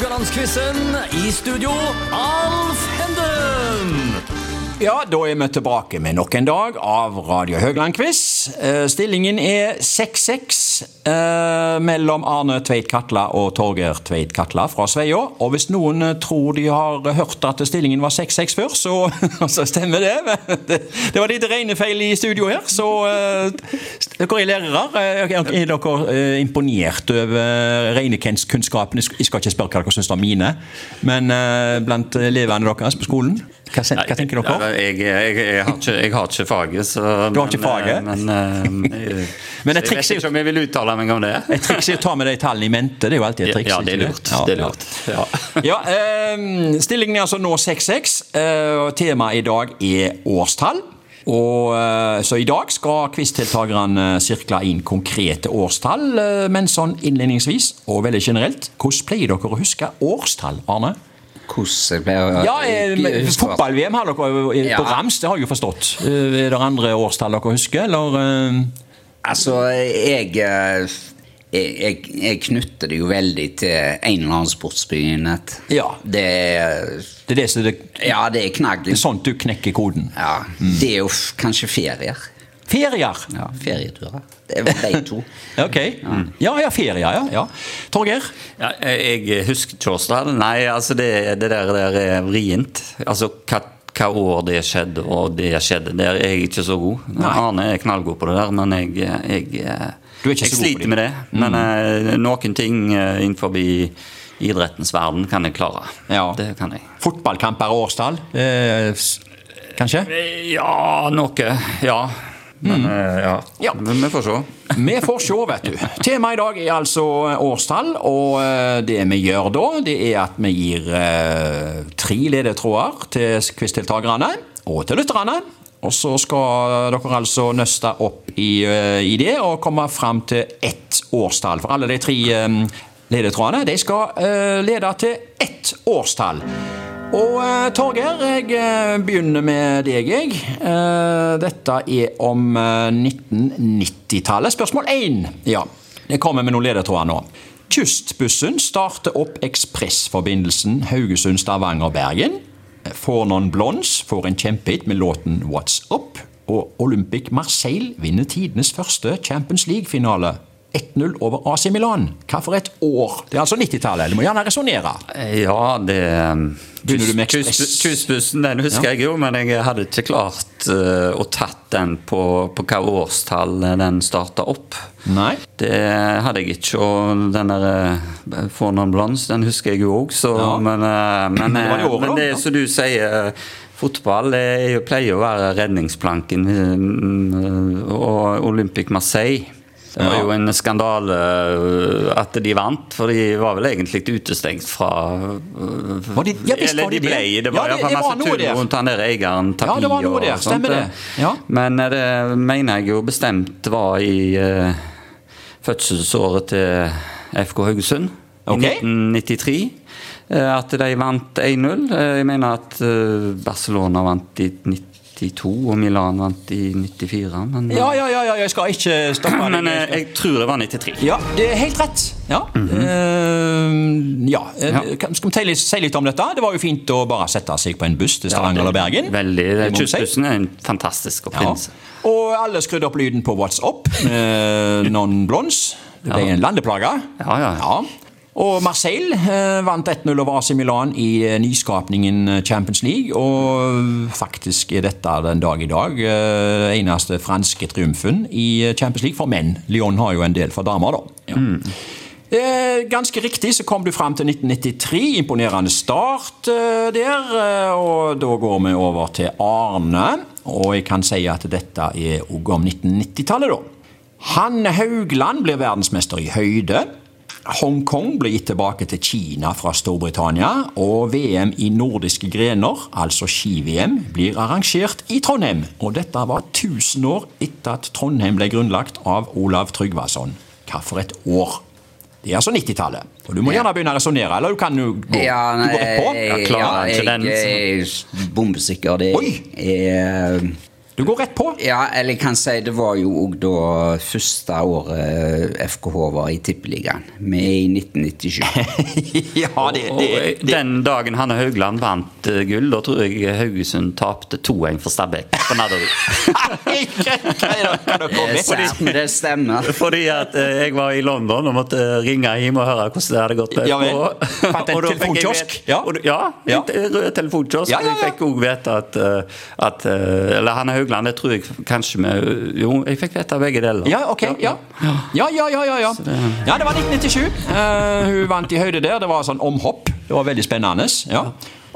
Haugalandsquizen. I studio, Alf Henden. Ja, da er vi tilbake med nok en dag av Radio Høgland-quiz. Eh, Stillingen er 6-6 eh, mellom Arne Tveit Katla og Torgeir Tveit Katla fra Sveio. Og hvis noen eh, tror de har hørt at stillingen var 6-6 før, så, så stemmer det. det. Det var litt regnefeil i studio her, så eh, dere er lærere. Eh, Er dere imponert over regnekunnskapene? Jeg skal ikke spørre hva dere syns om mine, men eh, blant elevene deres på skolen? Hva, hva tenker dere? Jeg, jeg, jeg, har ikke, jeg har ikke faget, så Du har ikke faget? Men, men, eh, Men et triks er jo- jeg vil uttale meg om det. Et triks er å ta med de tallene i mente. Det er jo alltid et triks. Ja, det er lurt. Ja, Det er lurt. Ja. Ja, eh, Stillingen er altså nå 6-6. Eh, og temaet i dag er årstall. Og, eh, så I dag skal quizdeltakerne sirkle inn konkrete årstall. Men sånn innledningsvis og veldig generelt, hvordan pleier dere å huske årstall, Arne? Hvordan å Ja, eh, Fotball-VM har dere jo på Ja. rams, det har jeg jo forstått. Eh, Er det andre årstall dere husker, eller? eh? Altså, jeg, jeg, jeg Jeg knytter det jo veldig til en eller annen sportsbegivenhet. Ja. Det er Det er det det, Ja, det er det er sånt du knekker koden. Ja, det er jo kanskje ferier. Ferier! Ja, ferieturer. Det er de to. Ok. Ja, ja, ferier, ja. ja. Torgeir? Ja, jeg husker ikke. Nei, altså det, det der, der er vrient. Altså hva, hva år det skjedde, og det skjedde, der er jeg ikke så god. Nei. Arne er knallgod på det der, men jeg, jeg, Du er ikke jeg så sliter med det. Men mm. noen ting eh, innenfor idrettens verden kan jeg klare. Ja. Det kan jeg. Fotballkamper og årstall? Eh, kanskje? Ja, noe. Ja. Men mm. ja. Ja. Men vi får se. Vi får se, vet du. Temaet i dag er altså årstall, og eh, det vi gjør da, det er at vi gir eh, tre ledetråder til quizdeltakerne og til lytterne. Og så skal dere altså nøste opp i, eh, i det og komme fram til ett årstall. For alle de tre eh, ledetrådene de skal eh, lede til ett årstall. Og eh, Torgeir, jeg eh, begynner med deg, jeg. Eh, dette er om eh, 1990-tallet. Spørsmål 1. Ja, jeg kommer med noen ledetråder nå. Kystbussen starter opp ekspressforbindelsen Haugesund-Stavanger-Bergen. Fornon Blondes får en kjempehit med låten What's Up. Og Olympic Marseille vinner tidenes første Champions League-finale. 1-0 over AC Milan. Hva for et år? Det er altså 90-tallet. Du må gjerne resonnere. Ja, det Ekspress? Kustbussen, den husker Ja. jeg jo, men jeg hadde ikke klart uh, å tatt den på, på hva årstall den starta opp. Nei. Det hadde jeg ikke, og den der uh, Fornon Blondes, den husker jeg jo òg, så Ja. Men, uh, men, Det var eh, året, men det ja. som du sier Fotball er pleier å være redningsplanken, mm, og Olympic Marseille det var jo en skandale øh, at de vant, for de var vel egentlig utestengt fra øh, Var de- ja, visst Eller de ble det. det. var Ja, det- var masse tull rundt han der eieren Tapi Ja, det var noe og der, sånt. stemmer det. Ja. Men eh, det mener jeg jo bestemt var i uh, fødselsåret til FK Haugesund. Okay. I 1993. eh, At de vant 1-0. Eh, Jeg mener at Barcelona vant i 92, og Milan vant i 94. Men, eh, Ja, ja, ja, ja, jeg skal ikke stoppe deg. men eh, Jeg tror det var 93. Ja, det er helt rett. Ja. Mm ja. uh, ja. Ja. Skal vi si litt, si litt om dette? Det var jo fint å bare sette seg på en buss til Stavanger eller Bergen. Veldig. Kystbussen er en fantastisk Ja. Og alle skrudde opp lyden på What's Up Non Blondes. Det ble en landeplage. Ja, ja. Ja. Og Marseille eh, vant 1-0 over AC Milan i eh, nyskapningen eh, Champions League. Og faktisk er dette den dag i dag eneste franske triumfen i Champions League for menn. Lyon har jo en del for damer, da. Ja. Eh, ganske riktig så kom du fram til 1993. Imponerende start der. Og da går vi over til Arne. Og jeg kan si at dette er òg om 1990-tallet, da. Hanne Haugland blir verdensmester i høyde. Hongkong ble gitt tilbake til Kina fra Storbritannia, og VM i nordiske grener, altså ski-VM, blir arrangert i Trondheim. Og dette var 1000 år etter at Trondheim ble grunnlagt av Olav Tryggvason. Hva for et år! Det er altså 90-tallet. Og du må gjerne begynne å resonnere, eller du kan jo gå, Ja, du går rett på. Ja, klarer ja, jeg, den, jeg er bombesikker. Det er Du går rett på. Ja, eller jeg kan si det var jo òg da første året FKH var i Tippeligaen. Vi er i 1997. ja, det, det, det. den dagen Hanne Haugland vant eh, gull, da tror jeg Haugesund tapte 2-1 for Stabæk på Nadderud. Er det stemmer. Fordi at eh, jeg var i London og måtte ringe hjem og høre hvordan det hadde gått. Ja vel. Fant en telefonkiosk? Ja. Ja, Ja. telefonkiosk. Ja, ja, Og jeg fikk òg vite at, eh, at eh, Eller Hanne Haugland, det tror jeg kanskje vi Jo, jeg fikk vite begge deler. Ja, ok. Ja, ja, ja. ja, ja, ja. ja det var 1997. Uh, hun vant i høyde der. Det var sånn omhopp. Det var veldig spennende. ja.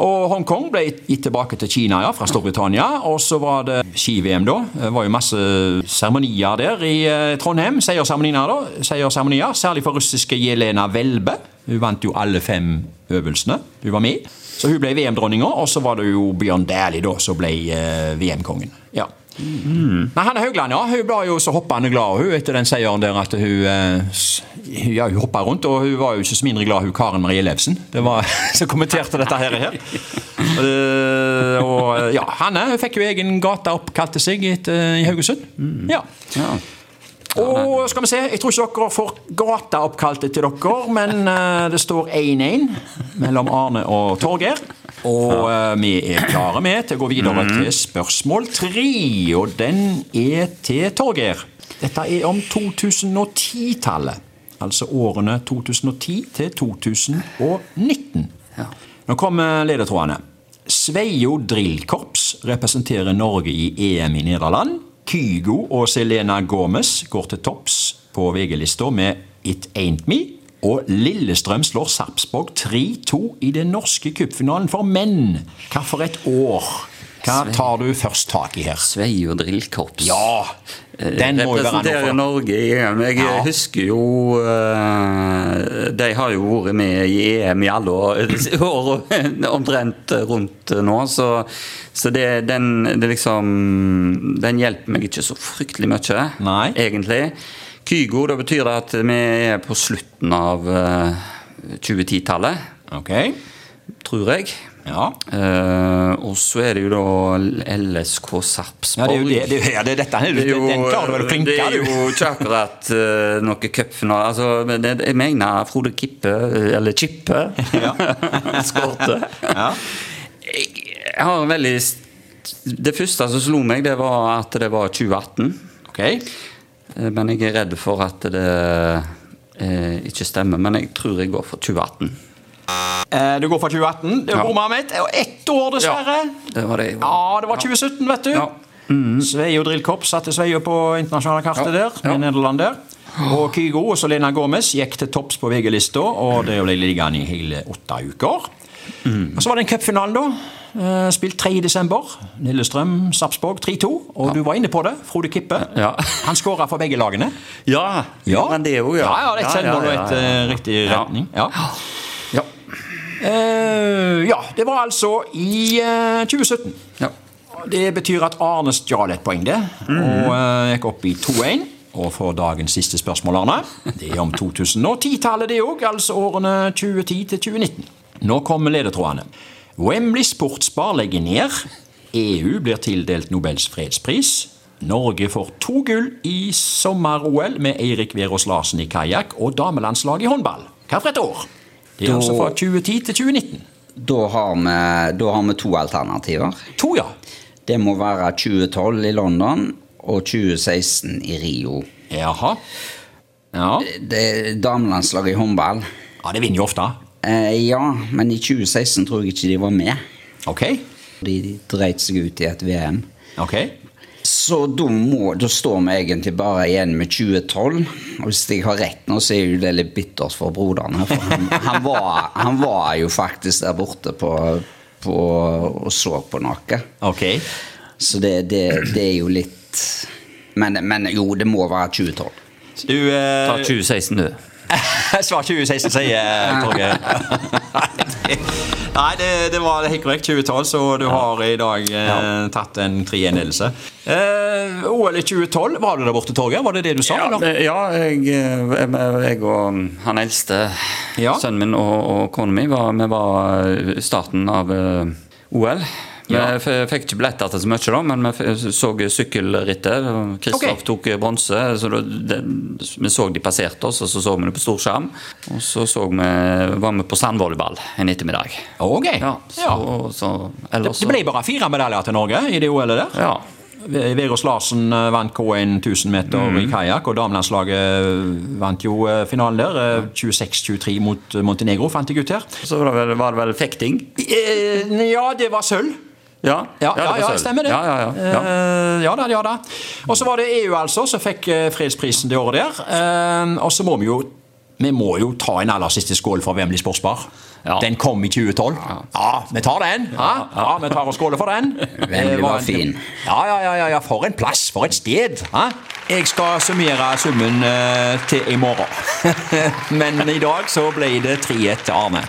Og Hongkong ble gitt tilbake til Kina ja, fra Storbritannia. Og så var det ski-VM, da. Det var jo masse seremonier der i eh, Trondheim. Seierseremonier, da. Seierseremonier, Særlig for russiske Jelena Welbe. Hun vant jo alle fem øvelsene. Hun var med. Så hun ble VM-dronninga, og så var det jo Bjørn Dæhlie da som ble eh, VM-kongen. Ja. Nei, Hanne Haugland ja, hun ble jo så hoppende glad hun, etter den seieren der at hun eh, ja, hun hoppa rundt. Og hun var jo ikke så mindre glad hun Karen Marie Levsen det var, som kommenterte dette her. her. Uh, og ja, Hanne hun fikk jo egen gate oppkalt seg etter, i Haugesund. Ja. Ja. Og skal vi se, jeg tror ikke dere får gata oppkalt etter dere, men uh, det står 1-1 mellom Arne og Torgeir. Og uh, vi er klare med til å gå videre til spørsmål tre, og den er til Torgeir. Dette er om 2010-tallet. Altså årene 2010 til 2019. Nå kommer ledertrådene. Sveio Drillkorps representerer Norge i EM i Nederland. Kygo og Selena Gomez går til topps på VG-lista med It Ain't Me. Og Lillestrøm slår Sarpsborg 3-2 i den norske cupfinalen for menn. Hva for et år? Hva tar du først tak i her? Sveio drillkorps. Ja! Den må jo være noe for Norge i EM. Jeg Ja. husker jo eh, De har jo vært med i EM i alle år, år omtrent rundt nå, så, så det, den, det liksom Den hjelper meg ikke så fryktelig mye, Nei. egentlig. Kygo, da betyr det at vi er på slutten av eh, 2010-tallet, Ok. tror jeg. Ja. Uh, og så er det jo da LSK Sarpsborg. ja, det er jo det, det, ja, det er dette. Det er jo, Den klarer du vel å klinke, det er jo ikke akkurat uh, noe cupfinale. Altså, det, jeg mener Frode Kippe, eh, eller Kippe, skårte. Ja. Jeg, jeg har en veldig Det første som slo meg, det var at det var 2018. Okay. Uh, Men jeg er redd for at det ikke stemmer. Men jeg tror jeg går for 2018. Eh, Du går fra 2018. Det Ja. bomma mitt. ett. År, dessverre. Det var det. Ja, det var 2017, vet du. Ja. Sveio Drillkorps satte Sveio på internasjonale kartet Ja, der, ja. Nederland der. Og Kygo og Selena Gomez gikk til topps på VG-lista, og det ble liggende i hele åtte uker. Og Så var det en cupfinale, da. Eh, Spilt 3. desember. Lillestrøm, Sarpsborg 3-2. Og du var inne på det. Frode Kippe. Ja. Han skåra for begge lagene. Ja, men det er jo, ja. Ja, ja, det er et selvmål og ja, et ja, ja. eh, riktig retning. Ja. Ja. Eh, ja, det var altså i eh, 2017. Ja. Det betyr at Arne stjal et poeng, det. Og eh, gikk opp i 2-1. Og for dagens siste spørsmål, Arne. Det er om 2010-tallet, det òg. Altså årene 2010 til 2019. Nå kommer ledetrådene. Wembley Sportsbar legger ned. EU blir tildelt Nobels fredspris. Norge får to gull i sommer-OL med Eirik Verås Larsen i kajakk og damelandslag i håndball. Hva for et år? Det er Da- altså fra 2010 til 2019. Da har, vi, da har vi to alternativer. To, ja. Det må være 2012 i London og 2016 i Rio. Jaha. Ja. Det Damelandslaget i håndball. ja, det vinner jo ofte. Eh, ja, men i 2016 tror jeg ikke de var med. Ok. De dreit seg ut i et VM. Ok. Så da, må, da står vi egentlig bare igjen med 2012. Og hvis jeg har rett nå, så er jo det litt bittert for broderen. her, For han, han, var, han var jo faktisk der borte på, på, og så på noe. Okay. Så det, det, det er jo litt men, men jo, det må være 2012. Så du eh, Ta 2016, du. Svar 2016, sier Torgeir. Nei, det, det var helt korrekt. 2012, så du har i dag eh, tatt en 3-1-ledelse. Eh, OL i 2012, var du der borte, Torgeir? Var det det du sa? Ja, eller? ja jeg, jeg, jeg og han eldste sønnen min og, og kona mi var, vi var starten av uh, OL. Ja. Vi fikk ikke billetter til så mye, da, men vi så sykkelrittet. Kristoff okay. tok bronse. så det, det- Vi så de passerte oss, og så så vi det på stor skjerm. Og så, så vi, var vi på sandvolleyball en ettermiddag. Ok. Ja, så, Ja. så, Det, ellers det ble bare fire medaljer til Norge i det OL-et der. Ja. Veros Larsen eh, vant K1 1000 meter i kajakk, og damelandslaget vant jo eh, finalen der. eh, 26-23 mot eh, Montenegro, fant jeg ut her. Så var det vel, var det vel fekting? Eh, Ja, det var sølv. Ja, Ja, ja, ja, stemmer det. Ja, ja, ja, ja. Eh, ja da, ja da. Og så var det EU altså som fikk eh, fredsprisen det året der. Eh, og så må vi jo vi må jo ta en aller siste skål for Wembley Sportsbar. Ja. Den kom i 2012. Ja, vi tar den. Ja, ja, vi tar og skåler for den. Wembley Det var fin. Ja, ja, ja, ja, ja, for en plass, for et sted. Ja. Jeg skal summere summen til i morgen. Men i dag så ble det 3-1 til Arne.